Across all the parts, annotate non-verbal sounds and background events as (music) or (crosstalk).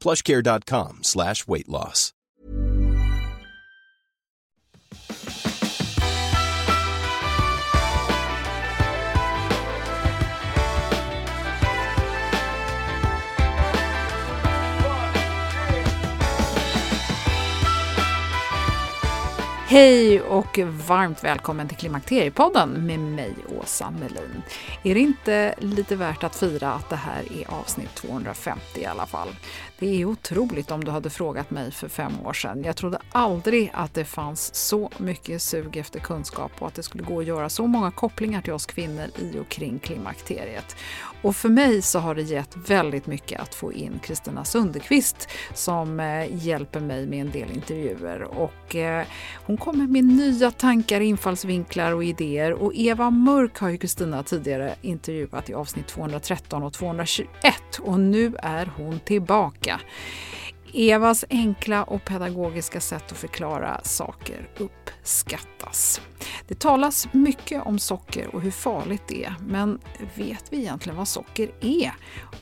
plushcare.com slash weight loss. Hej och varmt välkommen till Klimakteriepodden med mig, Åsa Melin. Är det inte lite värt att fira att det här är avsnitt 250 i alla fall? Det är otroligt om du hade frågat mig för fem år sedan. Jag trodde aldrig att det fanns så mycket sug efter kunskap och att det skulle gå att göra så många kopplingar till oss kvinnor i och kring klimakteriet. Och för mig så har det gett väldigt mycket att få in Kristina Sundekvist som eh, hjälper mig med en del intervjuer. Och, eh, hon kommer med nya tankar, infallsvinklar och idéer. Och Eva Mörk har ju Kristina tidigare intervjuat i avsnitt 213 och 221 och nu är hon tillbaka. Evas enkla och pedagogiska sätt att förklara saker uppskattas. Det talas mycket om socker och hur farligt det är, men vet vi egentligen vad socker är?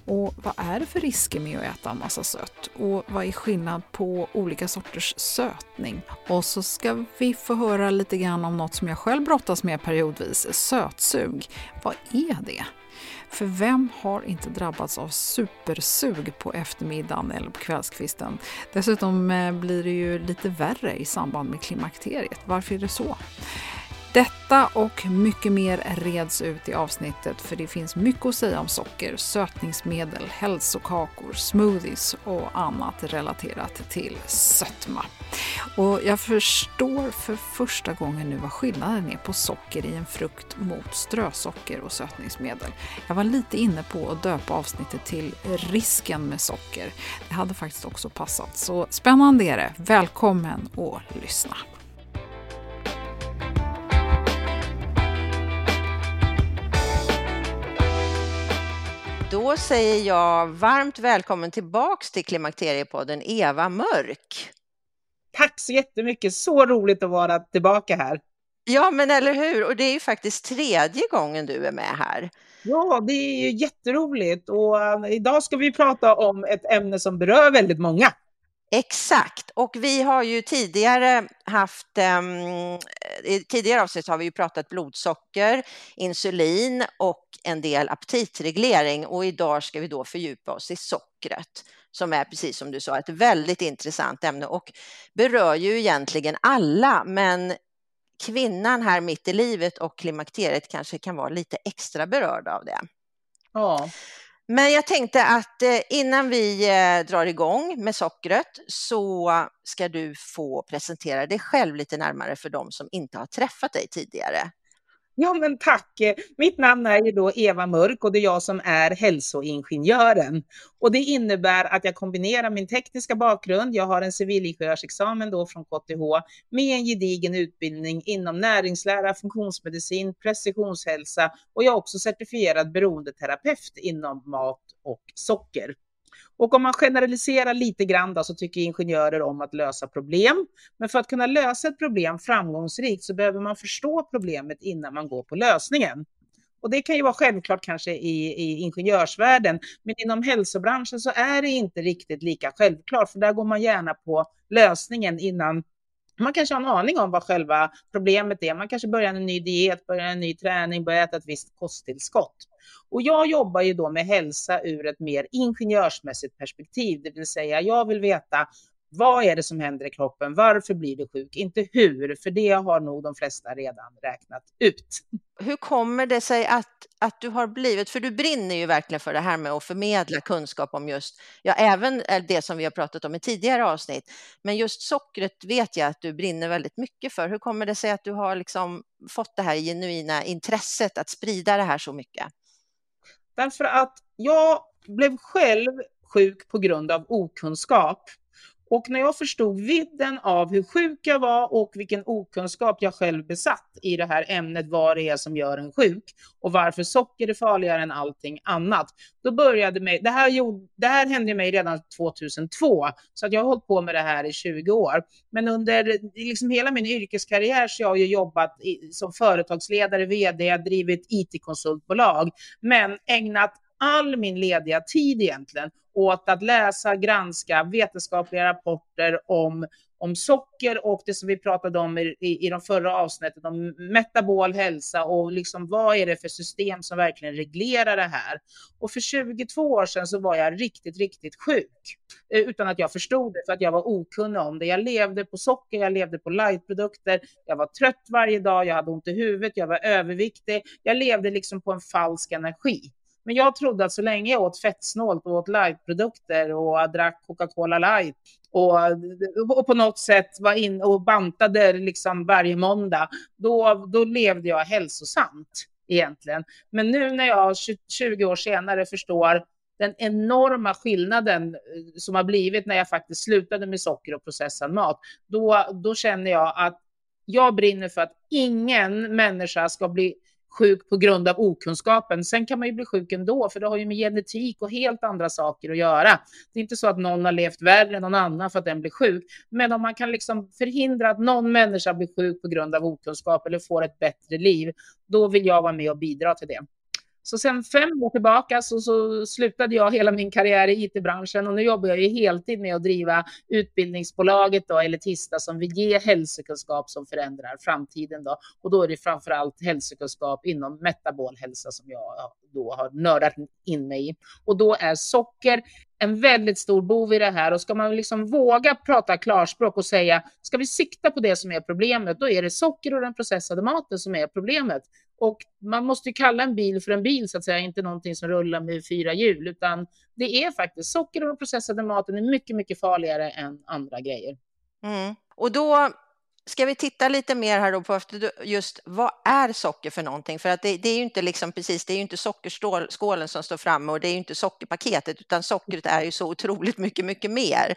Och vad är det för risker med att äta en massa sött? Och vad är skillnad på olika sorters sötning? Och så ska vi få höra lite grann om något som jag själv brottas med periodvis, sötsug. Vad är det? För vem har inte drabbats av supersug på eftermiddagen eller på kvällskvisten? Dessutom eh, blir det ju lite värre i samband med klimakteriet. Varför är det så? Detta och mycket mer reds ut i avsnittet för det finns mycket att säga om socker, sötningsmedel, hälsokakor, smoothies och annat relaterat till sötma. Och jag förstår för första gången nu vad skillnaden är på socker i en frukt mot strösocker och sötningsmedel. Jag var lite inne på att döpa avsnittet till risken med socker. Det hade faktiskt också passat. Så spännande är det. Välkommen att lyssna. Då säger jag varmt välkommen tillbaks till Klimakteriepodden Eva Mörk. Tack så jättemycket, så roligt att vara tillbaka här. Ja, men eller hur? Och det är ju faktiskt tredje gången du är med här. Ja, det är ju jätteroligt och uh, idag ska vi prata om ett ämne som berör väldigt många. Exakt, och vi har ju tidigare haft, um, i tidigare avsnitt har vi ju pratat blodsocker, insulin och en del aptitreglering och idag ska vi då fördjupa oss i sockret som är precis som du sa ett väldigt intressant ämne och berör ju egentligen alla men kvinnan här mitt i livet och klimakteriet kanske kan vara lite extra berörd av det. Ja. Men jag tänkte att eh, innan vi eh, drar igång med sockret så ska du få presentera dig själv lite närmare för de som inte har träffat dig tidigare. Ja, men tack. Mitt namn är ju då Eva Mörk och det är jag som är hälsoingenjören. Och det innebär att jag kombinerar min tekniska bakgrund, jag har en civilingenjörsexamen då från KTH, med en gedigen utbildning inom näringslära, funktionsmedicin, precisionshälsa och jag är också certifierad beroendeterapeut inom mat och socker. Och om man generaliserar lite grann då, så tycker ingenjörer om att lösa problem. Men för att kunna lösa ett problem framgångsrikt så behöver man förstå problemet innan man går på lösningen. Och det kan ju vara självklart kanske i, i ingenjörsvärlden, men inom hälsobranschen så är det inte riktigt lika självklart, för där går man gärna på lösningen innan man kanske har en aning om vad själva problemet är. Man kanske börjar en ny diet, börjar en ny träning, börjar äta ett visst kosttillskott. Och jag jobbar ju då med hälsa ur ett mer ingenjörsmässigt perspektiv, det vill säga jag vill veta vad är det som händer i kroppen? Varför blir du sjuk? Inte hur, för det har nog de flesta redan räknat ut. Hur kommer det sig att, att du har blivit, för du brinner ju verkligen för det här med att förmedla kunskap om just, ja även det som vi har pratat om i tidigare avsnitt, men just sockret vet jag att du brinner väldigt mycket för. Hur kommer det sig att du har liksom fått det här genuina intresset att sprida det här så mycket? Därför att jag blev själv sjuk på grund av okunskap. Och när jag förstod vidden av hur sjuk jag var och vilken okunskap jag själv besatt i det här ämnet, vad det är som gör en sjuk och varför socker är farligare än allting annat, då började mig, det här, gjorde, det här hände mig redan 2002, så att jag har hållit på med det här i 20 år. Men under liksom hela min yrkeskarriär så har jag jobbat i, som företagsledare, vd, drivit it-konsultbolag, men ägnat all min lediga tid egentligen åt att läsa, granska vetenskapliga rapporter om, om socker och det som vi pratade om i, i, i de förra avsnitten om metabol hälsa och liksom vad är det för system som verkligen reglerar det här. Och för 22 år sedan så var jag riktigt, riktigt sjuk eh, utan att jag förstod det för att jag var okunnig om det. Jag levde på socker, jag levde på lightprodukter, jag var trött varje dag, jag hade ont i huvudet, jag var överviktig. Jag levde liksom på en falsk energi. Men jag trodde att så länge jag åt fettsnålt och åt lightprodukter och drack Coca-Cola light och, och, på något sätt var in och bantade liksom varje måndag, då, då levde jag hälsosamt egentligen. Men nu när jag 20 år senare förstår den enorma skillnaden eh, som har blivit när jag faktiskt slutade med socker och processad mat, då, då känner jag att jag brinner för att ingen människa ska bli sjuk på grund av okunskapen. Sen kan man ju bli sjuk ändå, för det har ju med genetik och helt andra saker att göra. Det är inte så att någon har levt värre än någon annan för att den blir sjuk, men om man kan liksom förhindra att någon människa blir sjuk på grund av okunskap eller får ett bättre liv, då vill jag vara med och bidra till det. Så sen fem år tillbaka så, så slutade jag hela min karriär i it-branschen och nu jobbar jag ju heltid med att driva utbildningsbolaget då, Elitista som vill ge hälsokunskap som förändrar framtiden då. Och då är det framför allt hälsokunskap inom metabol hälsa som jag då har nördat in mig i. Och då är socker en väldigt stor bov i det här och ska man liksom våga prata klarspråk och säga ska vi sikta på det som är problemet, då är det socker och den processade maten som är problemet. Och man måste ju kalla en bil för en bil så att säga, inte någonting som rullar med fyra hjul, utan det är faktiskt socker och den processade maten är mycket, mycket farligare än andra grejer. Mm. Och då ska vi titta lite mer här då på just vad är socker för någonting? För att det, det är ju inte liksom precis, det är ju inte sockerskålen som står framme och det är ju inte sockerpaketet, utan sockret är ju så otroligt mycket, mycket mer.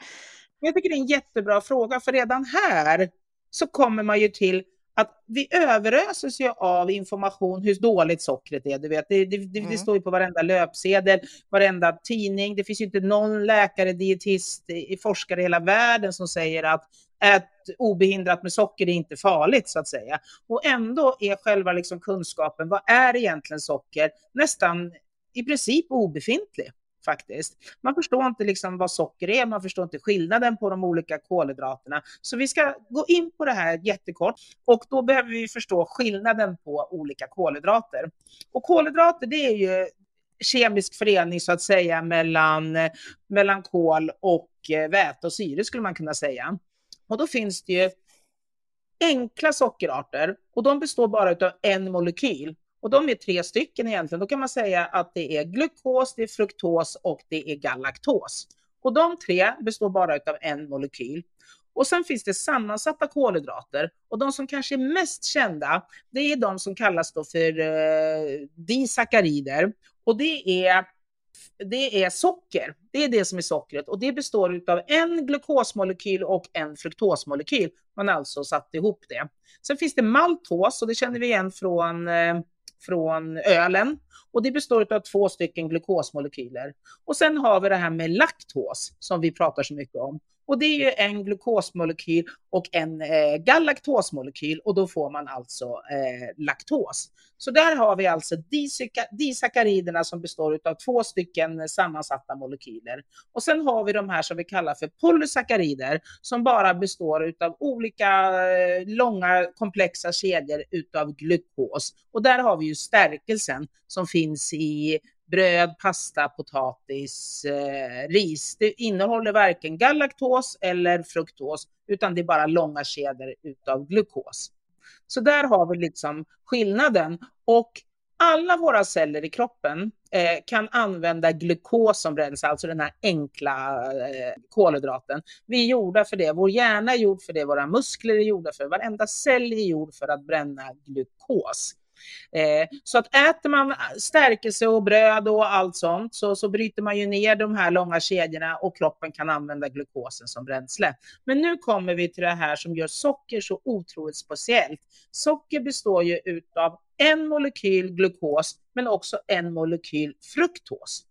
Jag tycker det är en jättebra fråga, för redan här så kommer man ju till att vi överöses ju av information hur dåligt sockret är. Du vet. Det, det, det, mm. det står ju på varenda löpsedel, varenda tidning. Det finns ju inte någon läkare, dietist, forskare i hela världen som säger att ät obehindrat med socker är inte farligt så att säga. Och ändå är själva liksom kunskapen, vad är egentligen socker, nästan i princip obefintlig faktiskt. Man förstår inte liksom vad socker är, man förstår inte skillnaden på de olika kolhydraterna. Så vi ska gå in på det här jättekort och då behöver vi förstå skillnaden på olika kolhydrater. Och kolhydrater det är ju kemisk förening så att säga mellan, mellan kol och eh, väte och syre skulle man kunna säga. Och då finns det ju enkla sockerarter och de består bara av en molekyl. Och de är tre stycken egentligen. Då kan man säga att det är glukos, det är fruktos och det är galaktos. Och de tre består bara av en molekyl. Och sen finns det sammansatta kolhydrater och de som kanske är mest kända, det är de som kallas då för eh, disackarider. Och det är det är socker. Det är det som är sockret och det består av en glukosmolekyl och en fruktosmolekyl. Man har alltså satt ihop det. Sen finns det maltos och det känner vi igen från, eh, från ölen och det består av två stycken glukosmolekyler. Och sen har vi det här med laktos som vi pratar så mycket om. Och det är ju en glukosmolekyl och en eh, galaktosmolekyl och då får man alltså eh, laktos. Så där har vi alltså disackariderna som består av två stycken sammansatta molekyler. Och sen har vi de här som vi kallar för polysackarider som bara består av olika eh, långa komplexa kedjor utav glukos. Och där har vi ju stärkelsen som finns i bröd, pasta, potatis, eh, ris. Det innehåller varken galaktos eller fruktos, utan det är bara långa kedjor utav glukos. Så där har vi liksom skillnaden. Och alla våra celler i kroppen eh, kan använda glukos som bränsle, alltså den här enkla eh, kolhydraten. Vi är gjorda för det, vår hjärna är gjord för det, våra muskler är gjorda för det, varenda cell är gjord för att bränna glukos. Eh, så att äter man stärkelse och bröd och allt sånt så, så bryter man ju ner de här långa kedjorna och kroppen kan använda glukosen som bränsle. Men nu kommer vi till det här som gör socker så otroligt speciellt. Socker består ju utav en molekyl glukos men också en molekyl fruktos.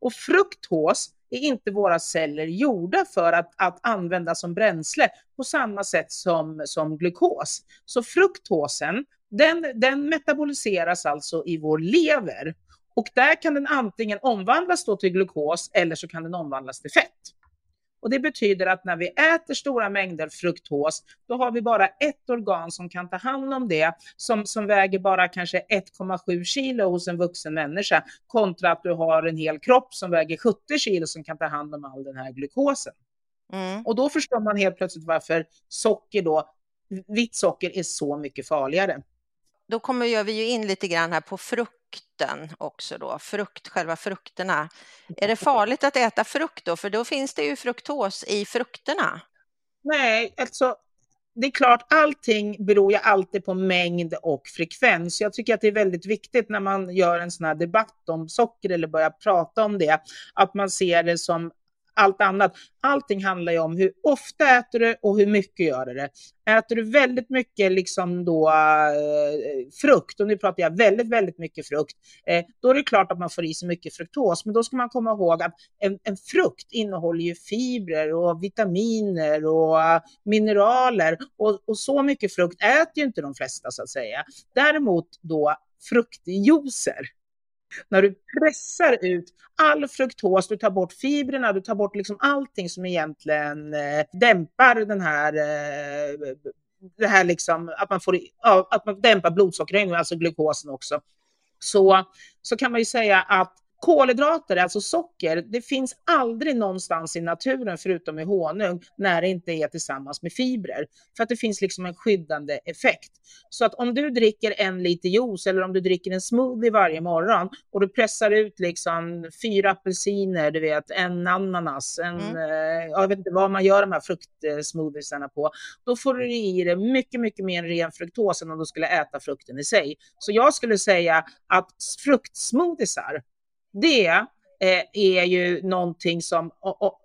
Och fruktos är inte våra celler gjorda för att, att använda som bränsle på samma sätt som, som glukos. Så fruktosen den, den metaboliseras alltså i vår lever och där kan den antingen omvandlas då till glukos eller så kan den omvandlas till fett. Och det betyder att när vi äter stora mängder fruktos, då har vi bara ett organ som kan ta hand om det, som, som väger bara kanske 1,7 kilo hos en vuxen människa, kontra att du har en hel kropp som väger 70 kilo som kan ta hand om all den här glukosen. Mm. Och då förstår man helt plötsligt varför socker då, vitt socker är så mycket farligare då kommer gör vi ju in lite grann här på frukten också då, frukt, själva frukterna. Är det farligt att äta frukt då? För då finns det ju fruktos i frukterna. Nej, alltså det är klart, allting beror ju alltid på mängd och frekvens. Jag tycker att det är väldigt viktigt när man gör en sån här debatt om socker eller börjar prata om det, att man ser det som allt annat. Allting handlar ju om hur ofta äter du och hur mycket gör du det. Äter du väldigt mycket liksom då, eh, frukt, och nu pratar jag väldigt, väldigt mycket frukt, eh, då är det klart att man får i sig mycket fruktos. Men då ska man komma ihåg att en, en frukt innehåller ju fibrer och vitaminer och uh, mineraler och, och så mycket frukt äter ju inte de flesta så att säga. Däremot då fruktjuicer när du pressar ut all fruktos, du tar bort fibrerna, du tar bort liksom allting som egentligen eh, dämpar den här eh, det här liksom att man får ja, att man dämpar blodsockerhöjningen, alltså glukosen också. Så, så kan man ju säga att Kolhydrater, alltså socker, det finns aldrig någonstans i naturen förutom i honung när det inte är tillsammans med fibrer. För att det finns liksom en skyddande effekt. Så att om du dricker en liter juice eller om du dricker en smoothie varje morgon och du pressar ut liksom fyra apelsiner, du vet, en ananas, en, mm. eh, jag vet inte vad man gör de här fruktsmoothiesarna på, då får du i dig mycket, mycket mer ren fruktos än om du skulle äta frukten i sig. Så jag skulle säga att fruktsmoothiesar det eh, är ju någonting som,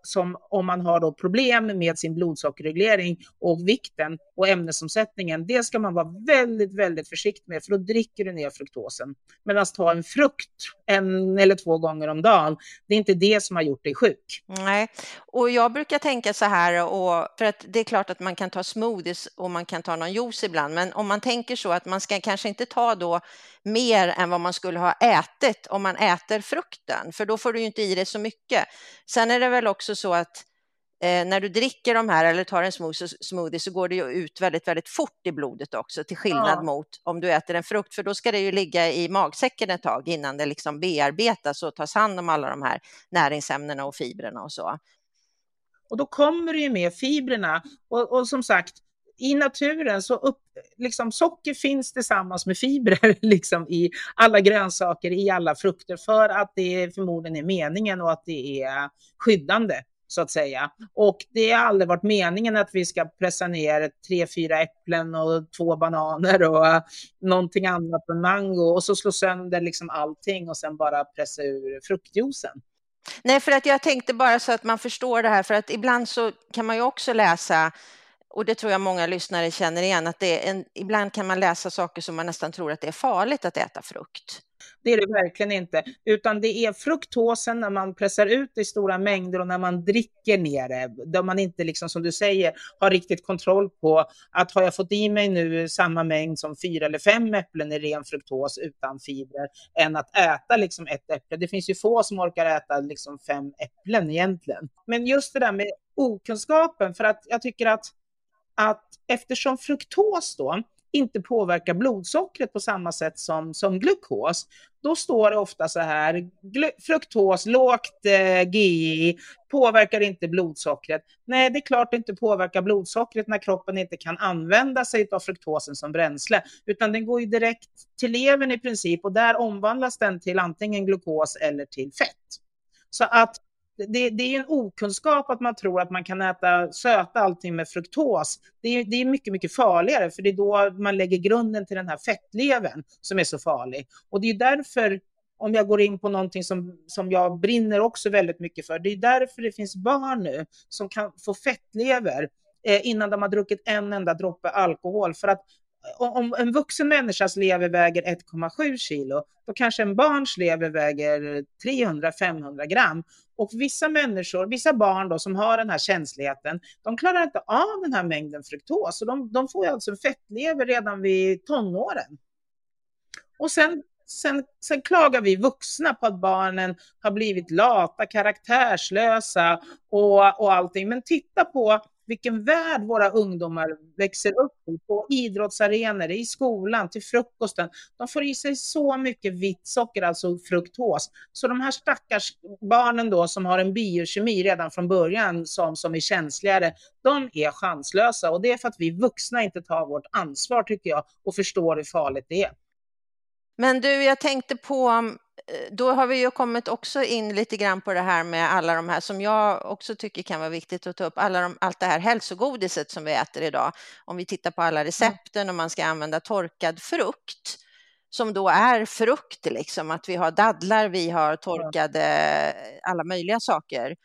som om man har då problem med sin blodsockerreglering och vikten och ämnesomsättningen, det ska man vara väldigt, väldigt försiktig med för då dricker du ner fruktosen. Medan ta en frukt en eller två gånger om dagen, det är inte det som har gjort dig sjuk. Nej, och jag brukar tänka så här, och, för att det är klart att man kan ta smoothies och man kan ta någon juice ibland, men om man tänker så att man ska kanske inte ta då mer än vad man skulle ha ätit om man äter frukten, för då får du ju inte i dig så mycket. Sen är det väl också så att eh, när du dricker de här eller tar en smoothie så går det ju ut väldigt, väldigt fort i blodet också till skillnad ja. mot om du äter en frukt, för då ska det ju ligga i magsäcken ett tag innan det liksom bearbetas och tas hand om alla de här näringsämnena och fibrerna och så. Och då kommer det ju med fibrerna och, och som sagt, i naturen så upp, liksom, socker finns tillsammans med fibrer (laughs) liksom, i alla grönsaker, i alla frukter, för att det förmodligen är meningen och att det är skyddande så att säga. Och det har aldrig varit meningen att vi ska pressa ner tre, fyra äpplen och två bananer och någonting annat, än mango och så slå sönder liksom allting och sen bara pressa ur fruktjuicen. Nej, för att jag tänkte bara så att man förstår det här, för att ibland så kan man ju också läsa och det tror jag många lyssnare känner igen, att det är en, ibland kan man läsa saker som man nästan tror att det är farligt att äta frukt. Det är det verkligen inte, utan det är fruktosen när man pressar ut det i stora mängder och när man dricker ner det, där man inte, liksom, som du säger, har riktigt kontroll på att har jag fått i mig nu samma mängd som fyra eller fem äpplen i ren fruktos utan fibrer, än att äta liksom ett äpple. Det finns ju få som orkar äta liksom fem äpplen egentligen. Men just det där med okunskapen, för att jag tycker att att eftersom fruktos då inte påverkar blodsockret på samma sätt som, som glukos, då står det ofta så här, fruktos, lågt eh, GI, påverkar inte blodsockret. Nej, det är klart det inte påverkar blodsockret när kroppen inte kan använda sig av fruktosen som bränsle, utan den går ju direkt till levern i princip och där omvandlas den till antingen glukos eller till fett. Så att det, det, är en okunskap att man tror att man kan äta, söta allting med fruktos. Det är, det är mycket, mycket farligare, för det är då man lägger grunden till den här fettlevern som är så farlig. Och det är därför, om jag går in på någonting som, som jag brinner också väldigt mycket för, det är därför det finns barn nu som kan få fettlever eh, innan de har druckit en enda droppe alkohol. För att eh, om en vuxen människas lever väger 1,7 kilo, då kanske en barns lever väger 300-500 gram. Och vissa människor, vissa barn då som har den här känsligheten, de klarar inte av den här mängden fruktos. Och de, de får alltså fettlever redan vid tonåren. Och sen, sen, sen klagar vi vuxna på att barnen har blivit lata, karaktärslösa och, och allting. Men titta på vilken värld våra ungdomar växer upp i, på idrottsarenor, i skolan, till frukosten. De får i sig så mycket vitt socker, alltså fruktos. Så de här stackars barnen då som har en biokemi redan från början som, som är känsligare, de är chanslösa. Och det är för att vi vuxna inte tar vårt ansvar tycker jag och förstår hur farligt det är. Men du, jag tänkte på då har vi ju kommit också in lite grann på det här med alla de här som jag också tycker kan vara viktigt att ta upp, alla de, allt det här hälsogodiset som vi äter idag. Om vi tittar på alla mm. recepten och man ska använda torkad frukt som då är frukt, liksom att vi har dadlar, vi har torkade alla möjliga saker.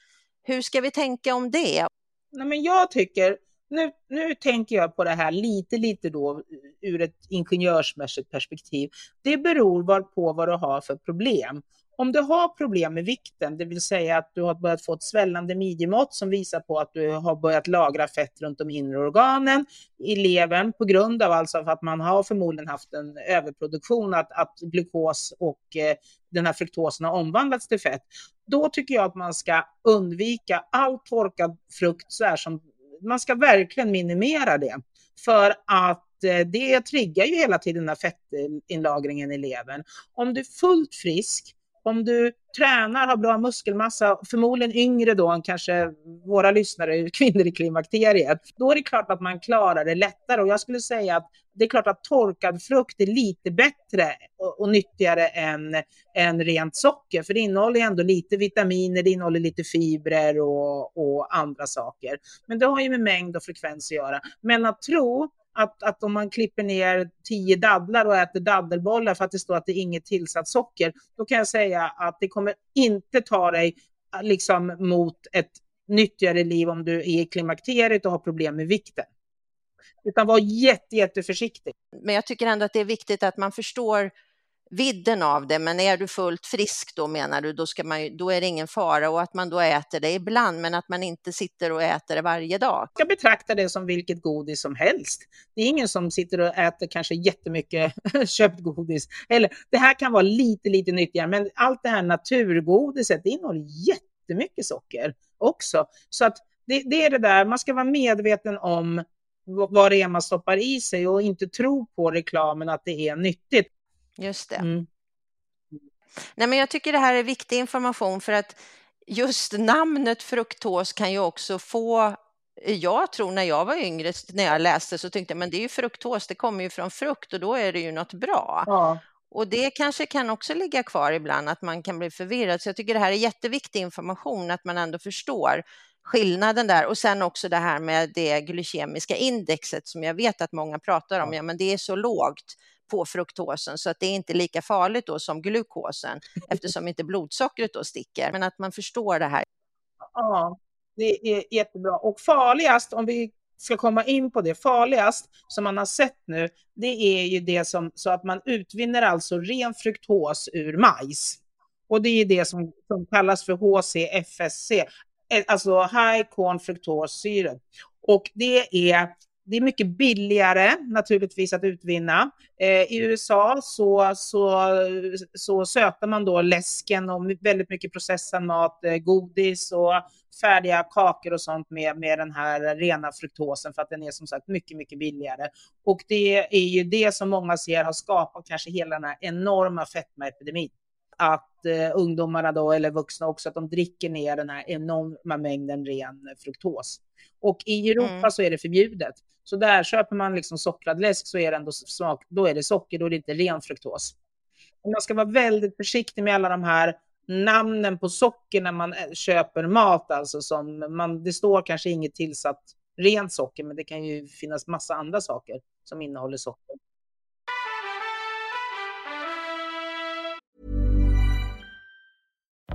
Hur ska vi tänka om det? Nej, men jag tycker nu, nu tänker jag på det här lite, lite då ur ett ingenjörsmässigt perspektiv. Det beror på vad du har för problem. Om du har problem med vikten, det vill säga att du har börjat få ett svällande midjemått som visar på att du har börjat lagra fett runt de inre organen i levern på grund av alltså att man har förmodligen haft en överproduktion, att, att glukos och eh, den här fruktosen har omvandlats till fett. Då tycker jag att man ska undvika all torkad frukt så här som man ska verkligen minimera det. För att eh, det triggar ju hela tiden den här fettinlagringen i levern. Om du är fullt frisk, om du tränar, har bra muskelmassa, förmodligen yngre då än kanske våra lyssnare, (laughs) kvinnor i klimakteriet, då är det klart att man klarar det lättare. Och jag skulle säga att det är klart att torkad frukt är lite bättre och, och nyttigare än, än rent socker, för det innehåller ändå lite vitaminer, det innehåller lite fibrer och, och andra saker. Men det har ju med mängd och frekvens att göra. Men att tro att, att om man klipper ner tio dadlar och äter daddelbollar för att det står att det är inget tillsatt socker, då kan jag säga att det kommer inte ta dig äh, liksom mot ett nyttigare liv om du är i klimakteriet och har problem med vikten. Utan var jätte, jätteförsiktig. Men jag tycker ändå att det är viktigt att man förstår vidden av det, men är du fullt frisk då menar du, då, ska man, då är det ingen fara och att man då äter det ibland, men att man inte sitter och äter det varje dag. Jag betraktar det som vilket godis som helst. Det är ingen som sitter och äter kanske jättemycket (laughs) köpt godis. Eller det här kan vara lite, lite nyttigare, men allt det här naturgodiset, det innehåller jättemycket socker också. Så att det, det är det där, man ska vara medveten om vad det är man stoppar i sig och inte tro på reklamen att det är nyttigt. Just det. Mm. Nej, men jag tycker det här är viktig information för att just namnet fruktos kan ju också få jag tror när jag var yngre, när jag läste så tänkte jag men det är ju fruktos, det kommer ju från frukt och då är det ju något bra. Ja. Och det kanske kan också ligga kvar ibland att man kan bli förvirrad. Så jag tycker det här är jätteviktig information att man ändå förstår skillnaden där och sen också det här med det glykemiska indexet som jag vet att många pratar om. Ja, men det är så lågt på fruktosen så att det är inte lika farligt då som glukosen eftersom inte blodsockret då sticker. Men att man förstår det här. Ja, det är jättebra. Och farligast om vi ska komma in på det farligast som man har sett nu, det är ju det som så att man utvinner alltså ren fruktos ur majs. Och det är det som, som kallas för HCFSC, eh, alltså High Corn Fructose Syrup. Och det är det är mycket billigare naturligtvis att utvinna. Eh, I USA så, så, så söter man då läsken och väldigt mycket processad mat, eh, godis och färdiga kakor och sånt med, med den här rena fruktosen för att den är som sagt mycket, mycket billigare. Och det är ju det som många ser har skapat kanske hela den här enorma fetmaepidemin att eh, ungdomarna då, eller vuxna också, att de dricker ner den här enorma mängden ren eh, fruktos. Och i Europa mm. så är det förbjudet. Så där köper man liksom sockrad läsk så är det ändå smak, då är det socker, då är det inte ren fruktos. Och man ska vara väldigt försiktig med alla de här namnen på socker när man eh, köper mat. Alltså som man, det står kanske inget tillsatt rent socker, men det kan ju finnas massa andra saker som innehåller socker.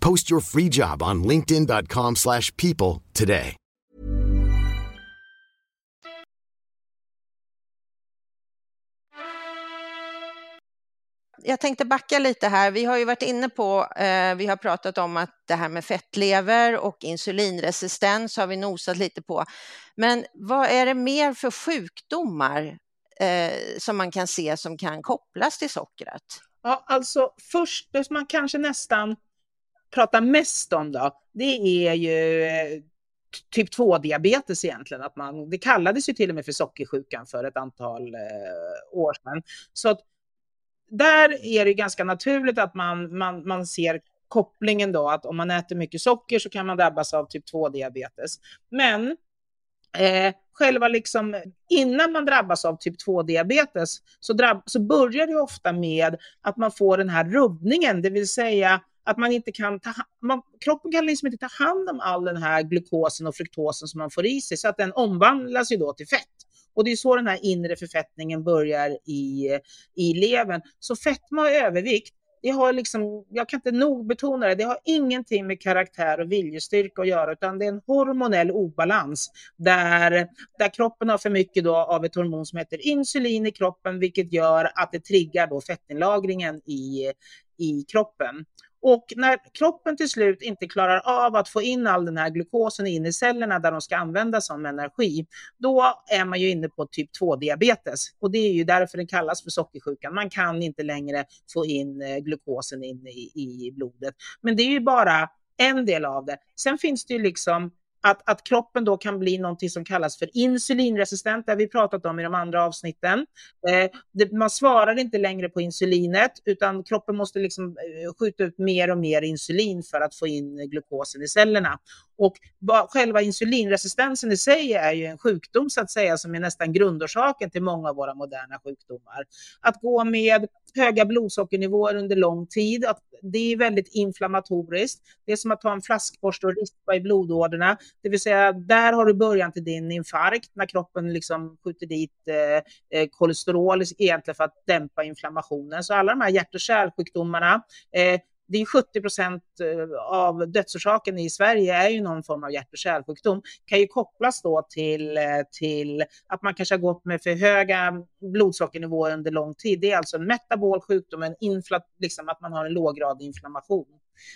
Post your free job on linkedin.com slash people today. Jag tänkte backa lite här. Vi har ju varit inne på, eh, vi har pratat om att det här med fettlever och insulinresistens har vi nosat lite på. Men vad är det mer för sjukdomar eh, som man kan se som kan kopplas till sockret? Ja, alltså först, man kanske nästan pratar mest om då, det är ju eh, typ 2-diabetes egentligen. Att man, det kallades ju till och med för sockersjukan för ett antal eh, år sedan. Så att där är det ganska naturligt att man, man, man ser kopplingen då att om man äter mycket socker så kan man drabbas av typ 2-diabetes. Men eh, själva liksom innan man drabbas av typ 2-diabetes så, drabb, så börjar det ofta med att man får den här rubbningen, det vill säga att man inte kan ta man, kroppen kan liksom inte ta hand om all den här glukosen och fruktosen som man får i sig, så att den omvandlas ju då till fett. Och det är så den här inre förfettningen börjar i, i levern. Så fetma och övervikt, det har liksom, jag kan inte nog betona det, det har ingenting med karaktär och viljestyrka att göra, utan det är en hormonell obalans där, där kroppen har för mycket då av ett hormon som heter insulin i kroppen, vilket gör att det triggar då fettinlagringen i, i kroppen. Och när kroppen till slut inte klarar av att få in all den här glukosen in i cellerna där de ska användas som energi, då är man ju inne på typ 2-diabetes. Och det är ju därför den kallas för sockersjukan. Man kan inte längre få in eh, glukosen in i, i blodet. Men det är ju bara en del av det. Sen finns det ju liksom att, att kroppen då kan bli någonting som kallas för insulinresistent, det har vi pratat om i de andra avsnitten. Eh, det, man svarar inte längre på insulinet, utan kroppen måste liksom eh, skjuta ut mer och mer insulin för att få in glukosen i cellerna. Och själva insulinresistensen i sig är ju en sjukdom så att säga som är nästan grundorsaken till många av våra moderna sjukdomar. Att gå med höga blodsockernivåer under lång tid, att det är väldigt inflammatoriskt. Det är som att ta en flaskborste och rispa i blodådrorna, det vill säga där har du början till din infarkt när kroppen liksom skjuter dit eh, eh kolesterol egentligen för att dämpa inflammationen. Så alla de här hjärt och kärlsjukdomarna eh, det är 70 procent eh, av dödsorsaken i Sverige är ju någon form av hjärt och kärlsjukdom. kan ju kopplas då till, eh, till att man kanske har gått med för höga blodsockernivåer under lång tid. Det är alltså en metabol sjukdom, en infla, liksom att man har en låggradig inflammation.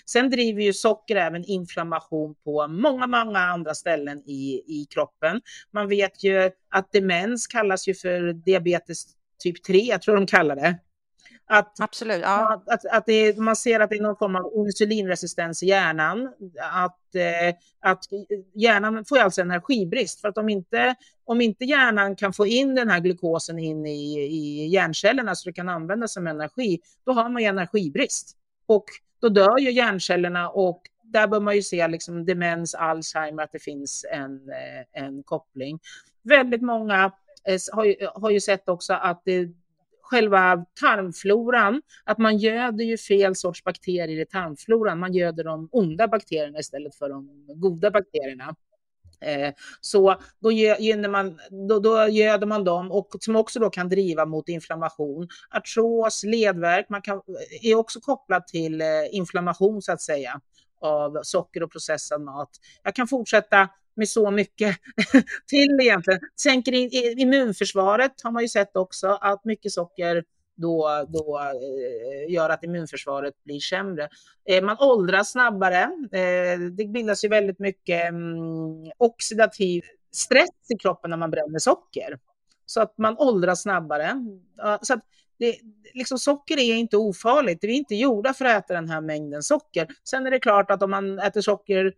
Sen driver ju socker även inflammation på många, många andra ställen i, i kroppen. Man vet ju att demens kallas ju för diabetes typ 3, jag tror de kallar det. Att, Absolut. Ja. Att, att, att det, man ser att det är någon form av insulinresistens i hjärnan. Att, eh, att hjärnan får alltså energibrist. För att om inte, om inte hjärnan kan få in den här glukosen in i, i hjärncellerna så det kan användas som energi, då har man ju energibrist. Och då dör ju hjärncellerna och där bör man ju se liksom demens, Alzheimer, att det finns en, eh, en koppling. Väldigt många eh, har ju, har ju sett också att det själva tarmfloran, att man göder ju fel sorts bakterier i tarmfloran. Man göder de onda bakterierna istället för de goda bakterierna. Eh, så då, göder man, då, då göder man dem och som också då kan driva mot inflammation. Artros, ledvärk, man kan, är också kopplat till eh, inflammation så att säga av socker och processad mat. Jag kan fortsätta med så mycket (laughs) till egentligen. Sänker in immunförsvaret har man ju sett också att mycket socker då, då eh, gör att immunförsvaret blir sämre. Eh, man åldras snabbare. Eh, det bildas ju väldigt mycket mm, oxidativ stress i kroppen när man bränner socker. Så att man åldras snabbare. Så att det, liksom socker är inte ofarligt. Vi är inte gjorda för att äta den här mängden socker. Sen är det klart att om man äter socker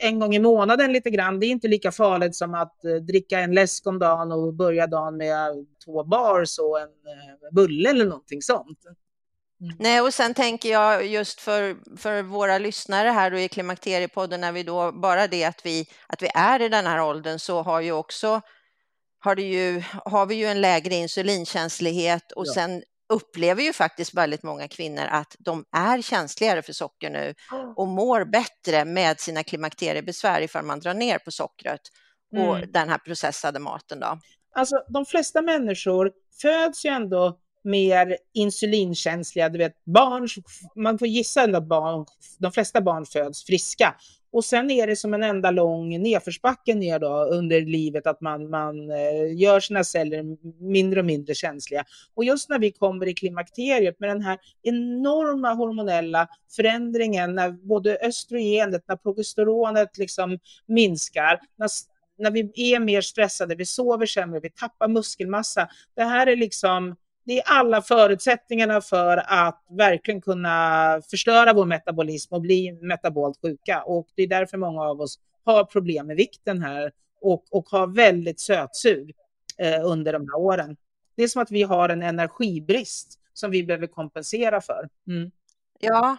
en gång i månaden lite grann, det är inte lika farligt som att eh, dricka en läsk om dagen och börja dagen med två bars och en eh, bulle eller någonting sånt. Mm. Nej, och sen tänker jag just för, för våra lyssnare här då i Klimakteriepodden, när vi då bara det att vi, att vi är i den här åldern så har ju också har, det ju, har vi ju en lägre insulinkänslighet och ja. sen upplever ju faktiskt väldigt många kvinnor att de är känsligare för socker nu och mår bättre med sina klimakteriebesvär ifall man drar ner på sockret och mm. den här processade maten. Då. Alltså de flesta människor föds ju ändå mer insulinkänsliga, du vet barn, man får gissa att barn, de flesta barn föds friska och sen är det som en enda lång nedförsbacke ner då under livet, att man, man eh, gör sina celler mindre och mindre känsliga. Och just när vi kommer i klimakteriet med den här enorma hormonella förändringen, när både östrogenet, när progesteronet liksom minskar, när när vi är mer stressade, vi sover sämre, vi tappar muskelmassa. Det här är liksom det är alla förutsättningarna för att verkligen kunna förstöra vår metabolism och bli metabolt sjuka. Och det är därför många av oss har problem med vikten här och, och har väldigt sötsug eh, under de här åren. Det är som att vi har en energibrist som vi behöver kompensera för. Mm. Ja,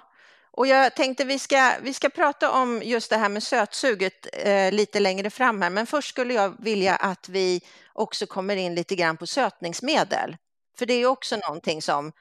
och jag tänkte vi ska, vi ska prata om just det här med sötsuget eh, lite längre fram här, men först skulle jag vilja att vi också kommer in lite grann på sötningsmedel. För det är också någonting som,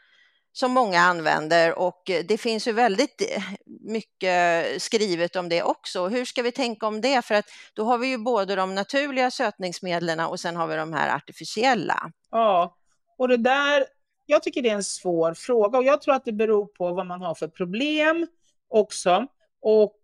som många använder och eh, det finns ju väldigt eh, mycket skrivet om det också. Hur ska vi tänka om det? För att då har vi ju både de naturliga sötningsmedlen och sen har vi de här artificiella. Ja, och det där, jag tycker det är en svår fråga och jag tror att det beror på vad man har för problem också och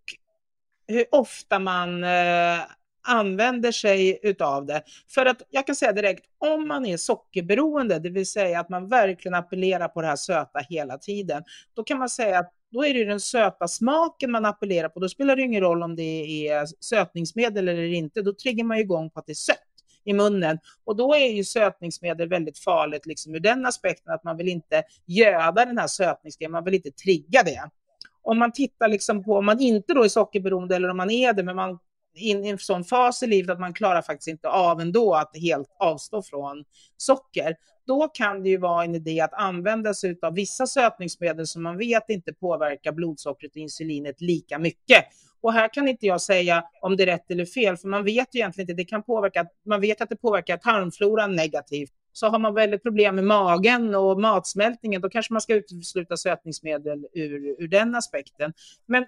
hur ofta man eh, använder sig utav det. För att jag kan säga direkt, om man är sockerberoende, det vill säga att man verkligen appellerar på det här söta hela tiden, då kan man säga att då är det den söta smaken man appellerar på. Då spelar det ingen roll om det är sötningsmedel eller inte. Då triggar man igång på att det är sött i munnen. Och då är ju sötningsmedel väldigt farligt liksom ur den aspekten att man vill inte göda den här sötningsgrejen, man vill inte trigga det. Om man tittar liksom på, om man inte då är sockerberoende eller om man är det, men man in i en sån fas i livet att man klarar faktiskt inte av ändå att helt avstå från socker. Då kan det ju vara en idé att använda sig av vissa sötningsmedel som man vet inte påverkar blodsockret och insulinet lika mycket. Och här kan inte jag säga om det är rätt eller fel, för man vet ju egentligen inte. Det kan påverka, man vet att det påverkar tarmfloran negativt. Så har man väldigt problem med magen och matsmältningen, då kanske man ska utesluta sötningsmedel ur, ur den aspekten. Men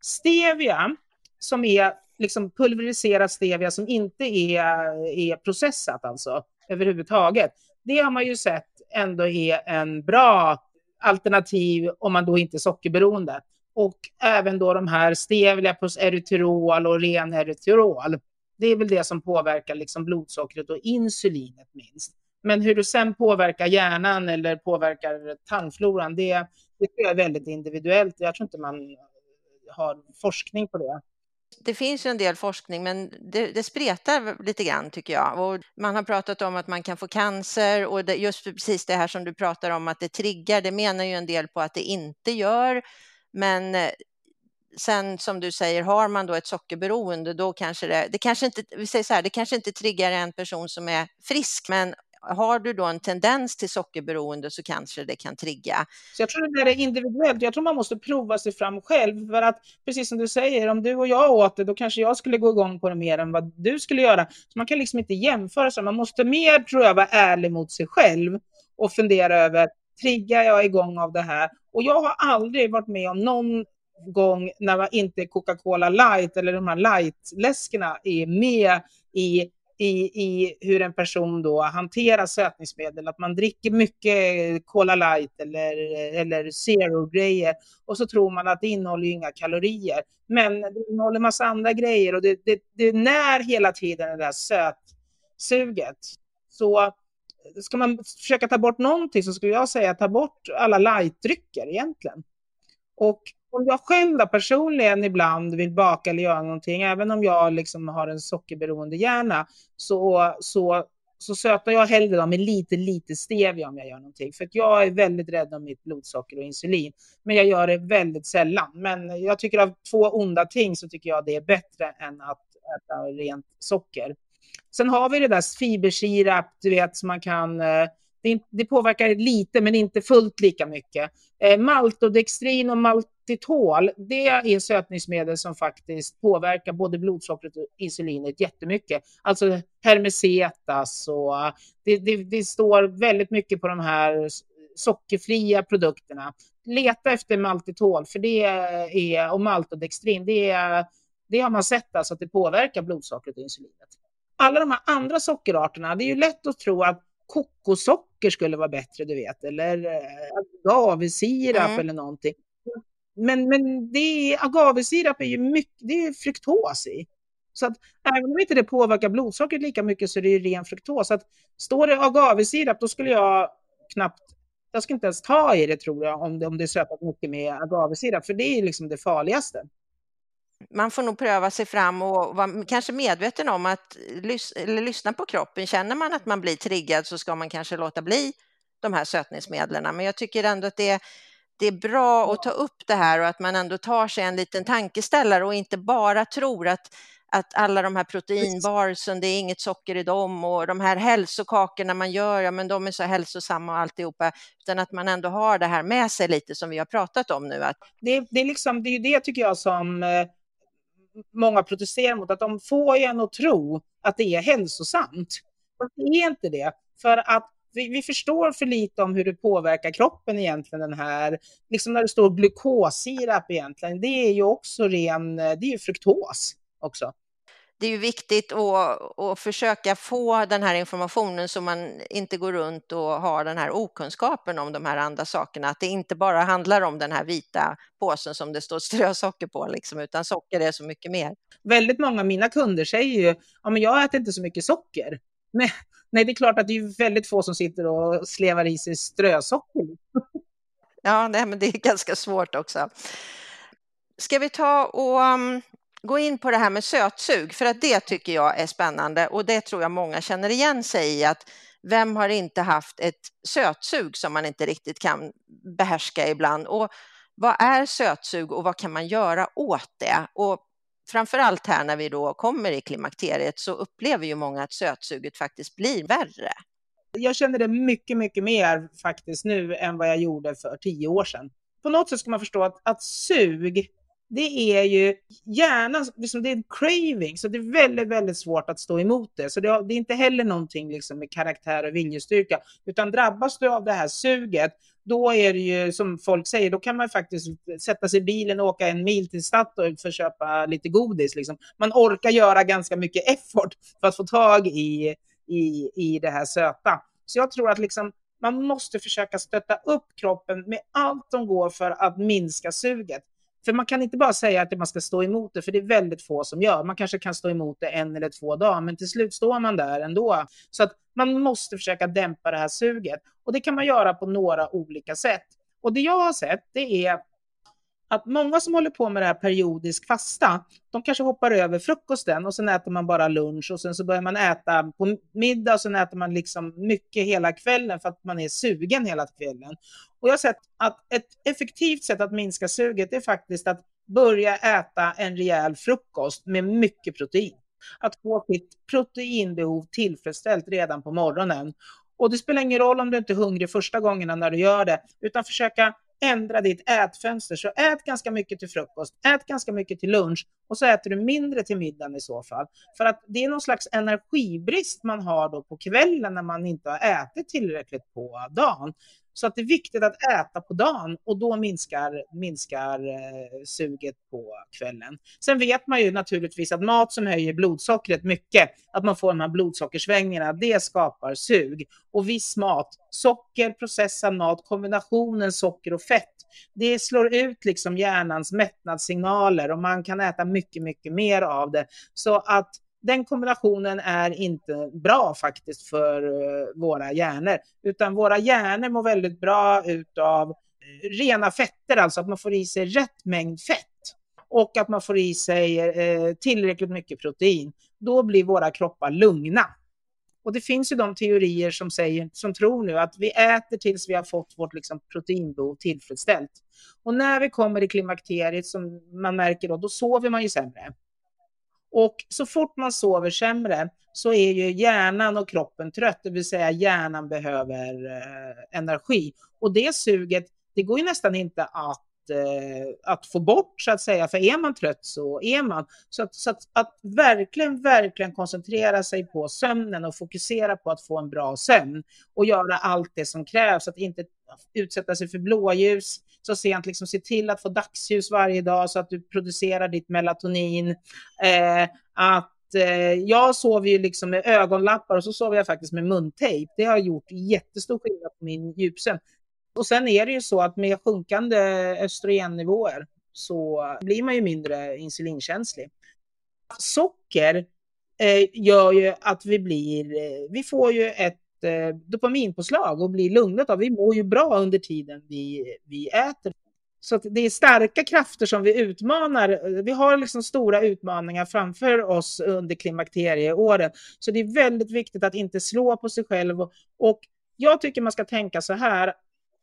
stevia, som är liksom pulveriserad stevia som inte är, är processat alltså överhuvudtaget, det har man ju sett ändå är en bra alternativ om man då inte är sockerberoende. Och även då de här stevia plus erytyrol och ren erytyrol. Det är väl det som påverkar liksom blodsockret och insulinet minst. Men hur det sen påverkar hjärnan eller påverkar tarmfloran, det, det är väldigt individuellt. Jag tror inte man har forskning på det. Det finns ju en del forskning, men det, det spretar lite grann tycker jag. Och man har pratat om att man kan få cancer och det, just precis det här som du pratar om att det triggar, det menar ju en del på att det inte gör. Men eh, sen som du säger, har man då ett sockerberoende, då kanske det, det kanske inte, vi säger så här, det kanske inte triggar en person som är frisk, men har du då en tendens till sockerberoende så kanske det kan trigga. Så jag tror det där är individuellt. Jag tror man måste prova sig fram själv. För att precis som du säger, om du och jag åt det, då kanske jag skulle gå igång på det mer än vad du skulle göra. Så man kan liksom inte jämföra sig. Man måste mer, tror jag, vara ärlig mot sig själv och fundera över, triggar jag igång av det här? Och jag har aldrig varit med om någon gång när inte Coca-Cola light eller de här light-läskerna är med i i, i hur en person då hanterar sötningsmedel, att man dricker mycket Cola light eller, eller zero-grejer och så tror man att det innehåller inga kalorier. Men det innehåller massa andra grejer och det, det, det när hela tiden det där sötsuget. Så ska man försöka ta bort någonting så skulle jag säga ta bort alla lightdrycker egentligen. Och om jag själv då, personligen ibland vill baka eller göra någonting, även om jag liksom har en sockerberoende hjärna, så, så, så sötar jag hellre då med lite, lite stevia om jag gör någonting. För att jag är väldigt rädd om mitt blodsocker och insulin. Men jag gör det väldigt sällan. Men jag tycker av två onda ting så tycker jag det är bättre än att äta rent socker. Sen har vi det där fibersirap, du vet, som man kan eh, det, påverkar lite, men inte fullt lika mycket. Eh, maltodextrin och maltitol, det är sötningsmedel som faktiskt påverkar både blodsockret och insulinet jättemycket. Alltså hermesetas och det, det, det står väldigt mycket på de här sockerfria produkterna. Leta efter maltitol, för det är, och maltodextrin, det, är, det har man sett alltså att det påverkar blodsockret och insulinet. Alla de här andra sockerarterna, det är ju lätt att tro att kokossocker skulle vara bättre, du vet, eller agavesirap mm. eller någonting. Men, men det är, agavesirap är ju mycket, det är fruktos i. Så att även om inte det påverkar blodsockret lika mycket så är det ju ren fruktos. Så att står det agavesirap då skulle jag knappt, jag skulle inte ens ta i det tror jag om det, om det är sötat mycket med agavesirap, för det är liksom det farligaste man får nog pröva sig fram och vara kanske medveten om att lys eller lyssna på kroppen. Känner man att man blir triggad så ska man kanske låta bli de här sötningsmedlen. Men jag tycker ändå att det är, det är bra att ta upp det här och att man ändå tar sig en liten tankeställare och inte bara tror att att alla de här proteinbarsen, det är inget socker i dem och de här hälsokakorna man gör, ja men de är så hälsosamma och alltihopa, utan att man ändå har det här med sig lite som vi har pratat om nu. Att... Det, det, är liksom, det är ju det tycker jag som eh, många protesterar mot, att de får en att tro att det är hälsosamt. Och det är inte det, för att vi, vi, förstår för lite om hur det påverkar kroppen egentligen, den här, liksom när det står glukosirap egentligen, det är ju också ren, det är ju fruktos också det är ju viktigt att, att försöka få den här informationen så man inte går runt och har den här okunskapen om de här andra sakerna. Att det inte bara handlar om den här vita påsen som det står strösocker på, liksom, utan socker är så mycket mer. Väldigt många av mina kunder säger ju, ja men jag äter inte så mycket socker. Men, nej, det är klart att det är väldigt få som sitter och slevar i sig strösocker. (laughs) ja, nej, men det är ganska svårt också. Ska vi ta och um, gå in på det här med sötsug, för att det tycker jag är spännande och det tror jag många känner igen sig i att vem har inte haft ett sötsug som man inte riktigt kan behärska ibland? Och vad är sötsug och vad kan man göra åt det? Och framför allt här när vi då kommer i klimakteriet så upplever ju många att sötsuget faktiskt blir värre. Jag känner det mycket, mycket mer faktiskt nu än vad jag gjorde för tio år sedan. På något sätt ska man förstå att, att sug, det är ju hjärnan, liksom det är en craving, så det är väldigt, väldigt svårt att stå emot det. Så det, det är inte heller någonting liksom med karaktär och viljestyrka, utan drabbas du av det här suget, då är det ju som folk säger, då kan man faktiskt sätta sig i bilen och åka en mil till Statoil för att köpa lite godis. Liksom. Man orkar göra ganska mycket effort för att få tag i, i, i det här söta. Så jag tror att liksom, man måste försöka stötta upp kroppen med allt de går för att minska suget. För man kan inte bara säga att man ska stå emot det, för det är väldigt få som gör. Man kanske kan stå emot det en eller två dagar, men till slut står man där ändå. Så att man måste försöka dämpa det här suget. Och det kan man göra på några olika sätt. Och det jag har sett, det är att många som håller på med det här periodisk fasta, de kanske hoppar över frukosten och sen äter man bara lunch och sen så börjar man äta på middag och sen äter man liksom mycket hela kvällen för att man är sugen hela kvällen. Och jag har sett att ett effektivt sätt att minska suget är faktiskt att börja äta en rejäl frukost med mycket protein. Att få sitt proteinbehov tillfredsställt redan på morgonen. Och det spelar ingen roll om du inte är hungrig första gångerna när du gör det, utan försöka ändra ditt ätfönster. Så ät ganska mycket till frukost, ät ganska mycket till lunch och så äter du mindre till middagen i så fall. För att det är någon slags energibrist man har då på kvällen när man inte har ätit tillräckligt på dagen. Så att det är viktigt att äta på dagen och då minskar, minskar eh, suget på kvällen. Sen vet man ju naturligtvis att mat som höjer blodsockret mycket, att man får de här blodsockersvängningarna, det skapar sug. Och viss mat, socker, processad mat, kombinationen socker och fett, det slår ut liksom hjärnans mättnadssignaler och man kan äta mycket, mycket mer av det. Så att den kombinationen är inte bra faktiskt för eh, våra hjärnor, utan våra hjärnor mår väldigt bra utav eh, rena fetter, alltså att man får i sig rätt mängd fett och att man får i sig eh, tillräckligt mycket protein. Då blir våra kroppar lugna. Och det finns ju de teorier som, säger, som tror nu att vi äter tills vi har fått vårt liksom, proteinbehov tillfredsställt. Och när vi kommer i klimakteriet, som man märker då, då sover man ju sämre. Och så fort man sover sämre så är ju hjärnan och kroppen trött, det vill säga hjärnan behöver eh, energi. Och det suget, det går ju nästan inte att Eh, att få bort så att säga, för är man trött så är man. Så, att, så att, att, verkligen, verkligen koncentrera sig på sömnen och fokusera på att få en bra sömn och göra allt det som krävs, att inte utsätta sig för blåljus så sent, liksom se till att få dagsljus varje dag så att du producerar ditt melatonin. Eh, att eh, jag sover ju liksom med ögonlappar och så sover jag faktiskt med muntejp. Det har gjort jättestor skillnad på min djupsömn. Och sen är det ju så att med sjunkande östrogennivåer så blir man ju mindre insulinkänslig. Socker eh, gör ju att vi blir, eh, vi får ju ett eh, dopaminpåslag och blir lugnat av. Vi mår ju bra under tiden vi, vi äter. Så det är starka krafter som vi utmanar. Vi har liksom stora utmaningar framför oss under klimakterieåren. Så det är väldigt viktigt att inte slå på sig själv. Och jag tycker man ska tänka så här,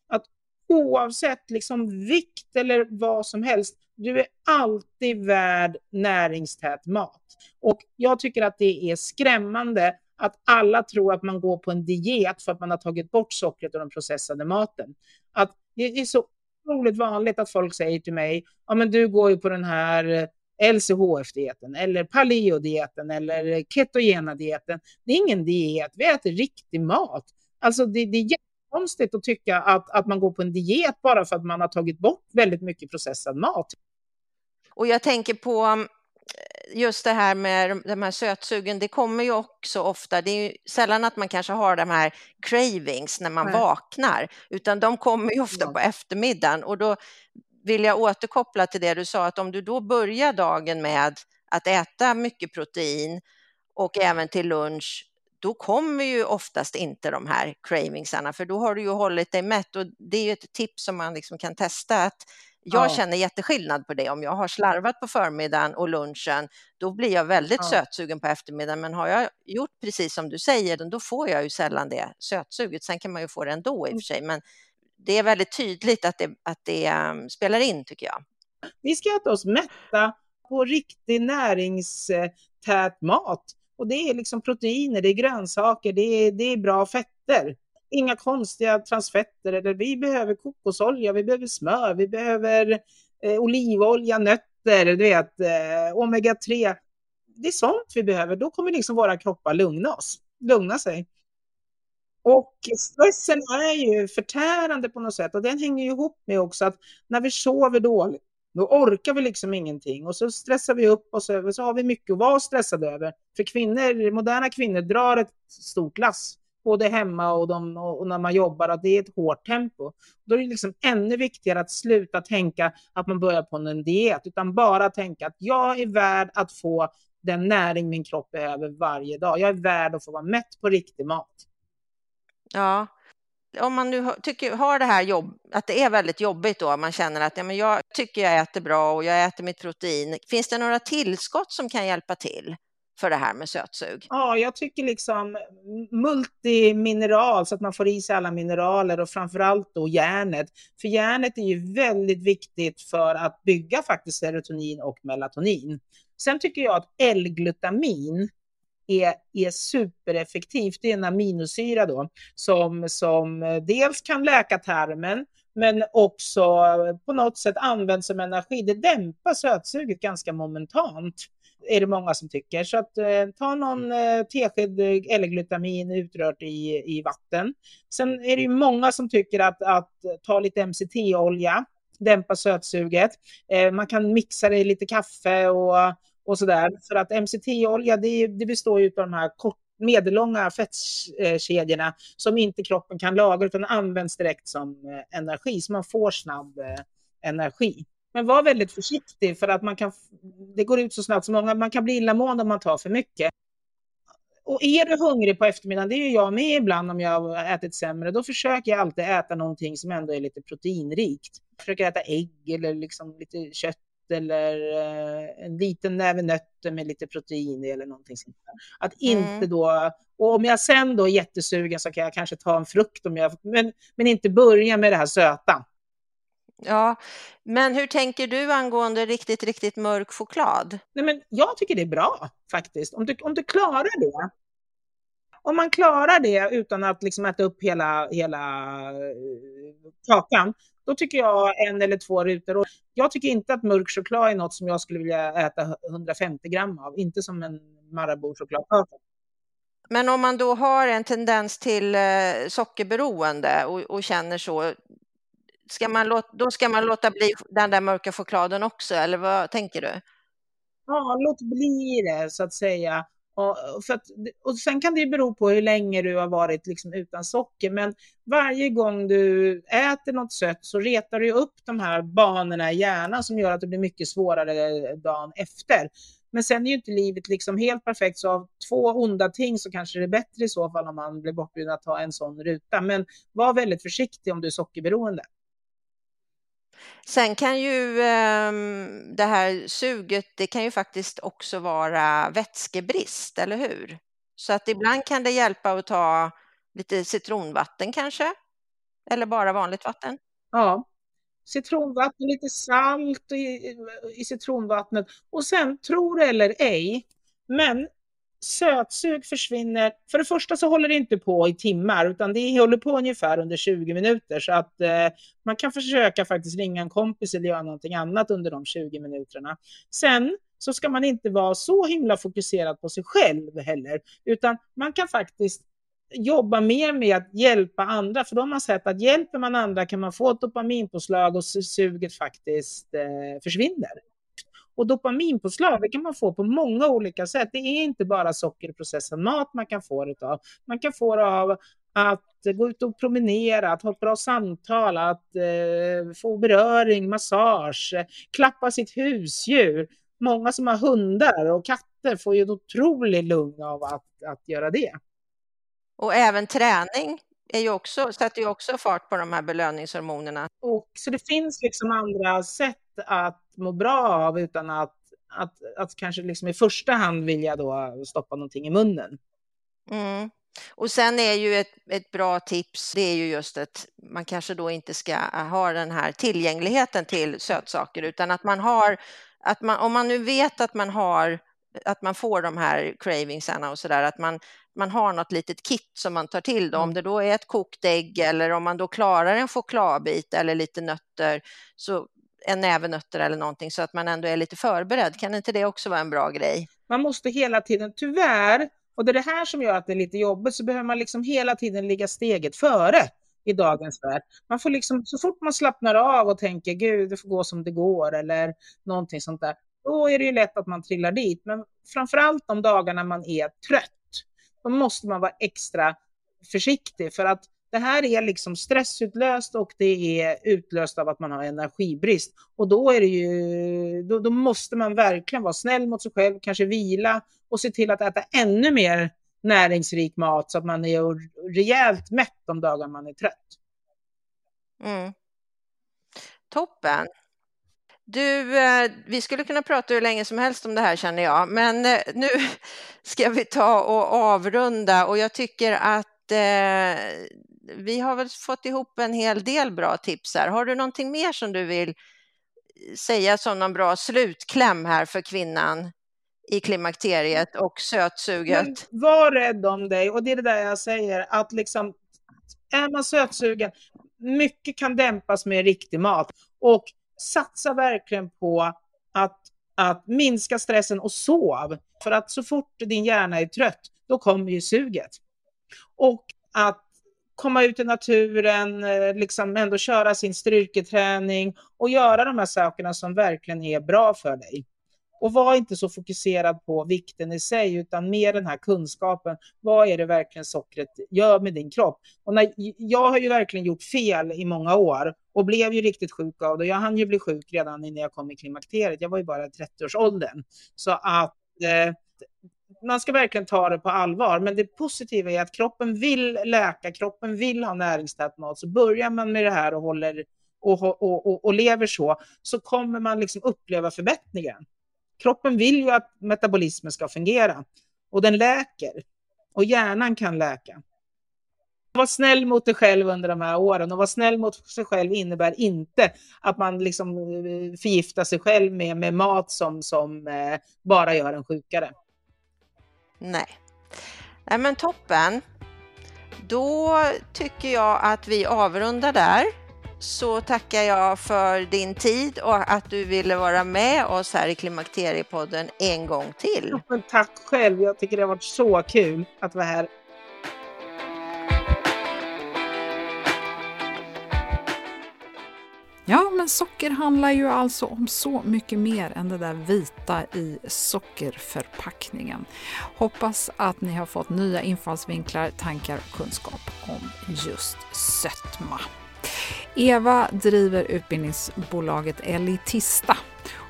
att oavsett liksom vikt eller vad som helst, du är alltid värd näringstät mat. Och jag tycker att det är skrämmande att alla tror att man går på en diet för att man har tagit bort sockret och den processade maten. Att det är så otroligt vanligt att folk säger till mig, ja men du går ju på den här eh, LCHF-dieten eller paleo-dieten eller ketogena dieten. Det är ingen diet, vi äter riktig mat. Alltså det, det är jättekonstigt att tycka att, att man går på en diet bara för att man har tagit bort väldigt mycket processad mat. Och jag tänker på just det här med de här sötsugen, det kommer ju också ofta, det är ju sällan att man kanske har de här cravings när man Nej. vaknar, utan de kommer ju ofta ja. på eftermiddagen och då vill jag återkoppla till det du sa, att om du då börjar dagen med att äta mycket protein och även till lunch, då kommer ju oftast inte de här cravingsarna, för då har du ju hållit dig mätt och det är ju ett tips som man liksom kan testa att jag ja. känner jätteskillnad på det. Om jag har slarvat på förmiddagen och lunchen, då blir jag väldigt ja. sötsugen på eftermiddagen. Men har jag gjort precis som du säger, då får jag ju sällan det sötsuget. Sen kan man ju få det ändå i och för sig, men det är väldigt tydligt att det, att det um, spelar in tycker jag. Vi ska äta oss mätta på riktig näringstät mat. Och det är liksom proteiner, det är grönsaker, det är, det är bra fetter. Inga konstiga transfetter. Eller vi behöver kokosolja, vi behöver smör, vi behöver eh, olivolja, nötter, du vet, eh, omega-3. Det är sånt vi behöver. Då kommer liksom våra kroppar lugna oss, lugna sig. Och stressen är ju förtärande på något sätt och den hänger ju ihop med också att när vi sover dåligt, då orkar vi liksom ingenting och så stressar vi upp oss över, så har vi mycket att vara stressade över. För kvinnor, moderna kvinnor drar ett stort lass, både hemma och, de, och när man jobbar, att det är ett hårt tempo. Då är det liksom ännu viktigare att sluta tänka att man börjar på en diet, utan bara tänka att jag är värd att få den näring min kropp behöver varje dag. Jag är värd att få vara mätt på riktig mat. Ja, om man nu tycker, har det här jobb, att det är väldigt jobbigt då, man känner att ja, men jag tycker jag äter bra och jag äter mitt protein. Finns det några tillskott som kan hjälpa till för det här med sötsug? Ja, jag tycker liksom multimineral så att man får i sig alla mineraler och framförallt då järnet. För järnet är ju väldigt viktigt för att bygga faktiskt serotonin och melatonin. Sen tycker jag att L-glutamin är, är supereffektivt. Det är en aminosyra då som, som eh, dels kan läka tarmen men också eh, på något sätt används som energi. Det dämpar sötsuget ganska momentant är det många som tycker. Så att eh, ta någon eh, tesked eh, eller glutamin utrört i, i vatten. Sen är det ju många som tycker att, att ta lite MCT-olja dämpa sötsuget. Eh, man kan mixa det i lite kaffe och och sådär. För att MCT-olja det, det består ju av de här kort, medellånga fettkedjorna som inte kroppen kan lagra utan används direkt som eh, energi, så man får snabb eh, energi. Men var väldigt försiktig för att man kan, det går ut så snabbt så många, man kan bli illamående om man tar för mycket. Och är du hungrig på eftermiddagen, det är ju jag med ibland om jag har ätit sämre, då försöker jag alltid äta någonting som ändå är lite proteinrikt. Jag försöker äta ägg eller liksom lite kött eller eh, en liten näve nötter med lite protein eller någonting sånt där. Att inte mm. då, och om jag sen då är jättesugen så kan jag kanske ta en frukt om jag, men, men inte börja med det här söta. Ja, men hur tänker du angående riktigt, riktigt mörk choklad? Nej, men jag tycker det är bra faktiskt, om du, om du klarar det. Om man klarar det utan att liksom äta upp hela, hela eh, kakan, då tycker jag en eller två rutor. Och jag tycker inte att mörk choklad är något som jag skulle vilja äta 150 gram av, inte som en Marabou-chokladkaka. Men om man då har en tendens till eh, sockerberoende och, och känner så, ska man låta, då ska man låta bli den där mörka chokladen också, eller vad tänker du? Ja, låt bli det så att säga. Och, för att, och sen kan det ju bero på hur länge du har varit liksom utan socker, men varje gång du äter något sött så retar du upp de här banorna i hjärnan som gör att det blir mycket svårare eh, dagen efter. Men sen är ju inte livet liksom helt perfekt, så av två onda ting så kanske det är bättre i så fall om man blir bortbjuden att ta en sån ruta. Men var väldigt försiktig om du är sockerberoende. Sen kan ju eh, det här suget, det kan ju faktiskt också vara vätskebrist, eller hur? Så att ibland kan det hjälpa att ta lite citronvatten kanske, eller bara vanligt vatten. Ja, citronvatten, lite salt i, i citronvattnet och sen, tro det eller ej, men sötsug försvinner. För det första så håller det inte på i timmar utan det håller på ungefär under 20 minuter så att eh, man kan försöka faktiskt ringa en kompis eller göra någonting annat under de 20 minuterna. Sen så ska man inte vara så himla fokuserad på sig själv heller utan man kan faktiskt jobba mer med att hjälpa andra för då har man sett att hjälper man andra kan man få ett dopaminpåslag och suget faktiskt eh, försvinner. Och dopaminpåslag det kan man få på många olika sätt. Det är inte bara sockerprocessad mat man kan få det av. Man kan få det av att gå ut och promenera, att ha ett bra samtal, att eh, få beröring, massage, klappa sitt husdjur. Många som har hundar och katter får ju en otrolig lugn av att, att göra det. Och även träning är ju också, sätter ju också fart på de här belöningshormonerna. Och, så det finns liksom andra sätt att må bra av utan att, att, att kanske liksom i första hand vilja då stoppa någonting i munnen. Mm. Och sen är ju ett, ett bra tips, det är ju just att man kanske då inte ska ha den här tillgängligheten till sötsaker utan att man har att man, om man nu vet att man har att man får de här cravingsarna och så där, att man, man har något litet kit som man tar till. Då. Om mm. det då är ett kokt ägg eller om man då klarar en chokladbit eller lite nötter, så en näve nötter eller någonting så att man ändå är lite förberedd. Kan inte det också vara en bra grej? Man måste hela tiden, tyvärr, och det är det här som gör att det är lite jobbigt, så behöver man liksom hela tiden ligga steget före i dagens värld. Man får liksom, så fort man slappnar av och tänker gud, det får gå som det går eller någonting sånt där, då är det ju lätt att man trillar dit. Men framförallt de dagarna man är trött, då måste man vara extra försiktig för att det här är liksom stressutlöst och det är utlöst av att man har energibrist. Och då, är det ju, då, då, måste man verkligen vara snäll mot sig själv, kanske vila och se till att äta ännu mer näringsrik mat så att man är rejält mätt de dagar man är trött. Mm. Toppen. Du, eh, vi skulle kunna prata hur länge som helst om det här känner jag, men eh, nu (laughs) ska vi ta och avrunda och jag tycker att eh, vi har väl fått ihop en hel del bra tips här. Har du någonting mer som du vill säga som någon bra slutkläm här för kvinnan i klimakteriet och sötsuget? Men var rädd om dig och det är det där jag säger att liksom är man sötsugen, mycket kan dämpas med riktig mat och satsa verkligen på att, att minska stressen och sov. För att så fort din hjärna är trött, då kommer ju suget. Och att komma ut i naturen, eh, liksom ändå köra sin styrketräning och göra de här sakerna som verkligen är bra för dig. Och var inte så fokuserad på vikten i sig, utan mer den här kunskapen. Vad är det verkligen sockret gör med din kropp? Och när, jag har ju verkligen gjort fel i många år och blev ju riktigt sjuk av det. Jag hann ju bli sjuk redan innan jag kom i klimakteriet. Jag var ju bara i 30-årsåldern. Så att eh, man ska verkligen ta det på allvar. Men det positiva är att kroppen vill läka, kroppen vill ha näringstät mat. Så börjar man med det här och håller och, och, och, och lever så, så kommer man liksom uppleva förbättringen. Kroppen vill ju att metabolismen ska fungera och den läker och hjärnan kan läka. Var snäll mot dig själv under de här åren och var snäll mot sig själv innebär inte att man liksom eh, förgiftar sig själv med, med mat som, som eh, bara gör en sjukare. Nej. Nej men toppen. Då tycker jag att vi avrundar där så tackar jag för din tid och att du ville vara med oss här i Klimakteriepodden en gång till. Ja, tack själv, jag tycker det har varit så kul att vara här. Ja, men socker handlar ju alltså om så mycket mer än det där vita i sockerförpackningen. Hoppas att ni har fått nya infallsvinklar, tankar och kunskap om just sötma. Eva driver utbildningsbolaget Elitista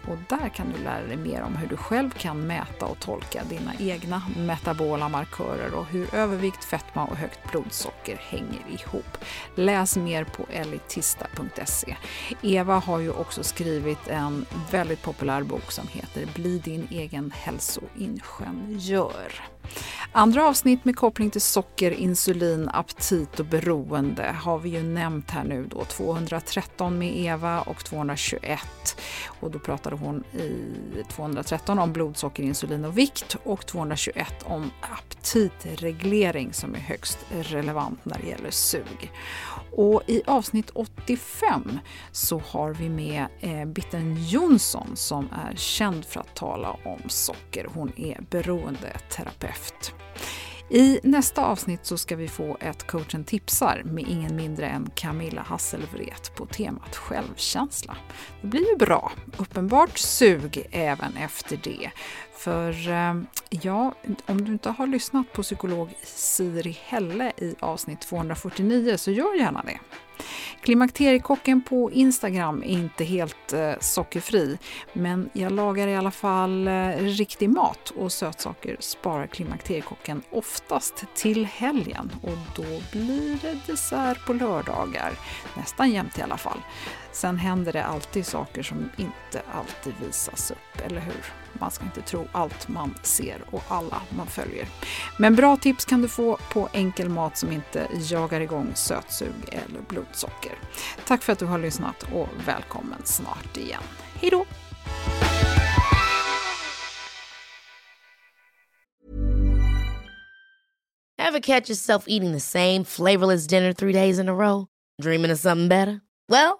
och där kan du lära dig mer om hur du själv kan mäta och tolka dina egna metabola markörer och hur övervikt, fetma och högt blodsocker hänger ihop. Läs mer på elitista.se. Eva har ju också skrivit en väldigt populär bok som heter Bli din egen hälsoingenjör. Andra avsnitt med koppling till socker, insulin, aptit och beroende har vi ju nämnt här nu då. 213 med Eva och 221. Och då pratade hon i 213 om blodsocker, insulin och vikt och 221 om aptitreglering som är högst relevant när det gäller sug. Och i avsnitt 85 så har vi med eh, Bitten Jonsson som är känd för att tala om socker. Hon är beroendeterapeut. I nästa avsnitt så ska vi få ett coachen tipsar med ingen mindre än Camilla Hasselvret på temat självkänsla. Det blir ju bra. Uppenbart sug även efter det. För eh, ja, om du inte har lyssnat på psykolog Siri Helle i avsnitt 249 så gör gärna det. Klimakteriekocken på Instagram är inte helt eh, sockerfri, men jag lagar i alla fall eh, riktig mat och sötsaker sparar Klimakteriekocken oftast till helgen och då blir det dessert på lördagar, nästan jämt i alla fall. Sen händer det alltid saker som inte alltid visas upp, eller hur? Man ska inte tro allt man ser och alla man följer. Men bra tips kan du få på enkel mat som inte jagar igång sötsug eller blodsocker. Tack för att du har lyssnat och välkommen snart igen. Hej då! Have catch yourself eating the same flavorless dinner three days in a row? Dreaming of something better? Well,